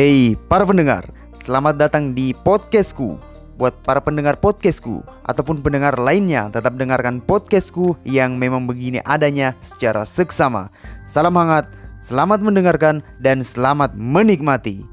Hey para pendengar, selamat datang di podcastku. Buat para pendengar podcastku ataupun pendengar lainnya, tetap dengarkan podcastku yang memang begini adanya secara seksama. Salam hangat, selamat mendengarkan dan selamat menikmati.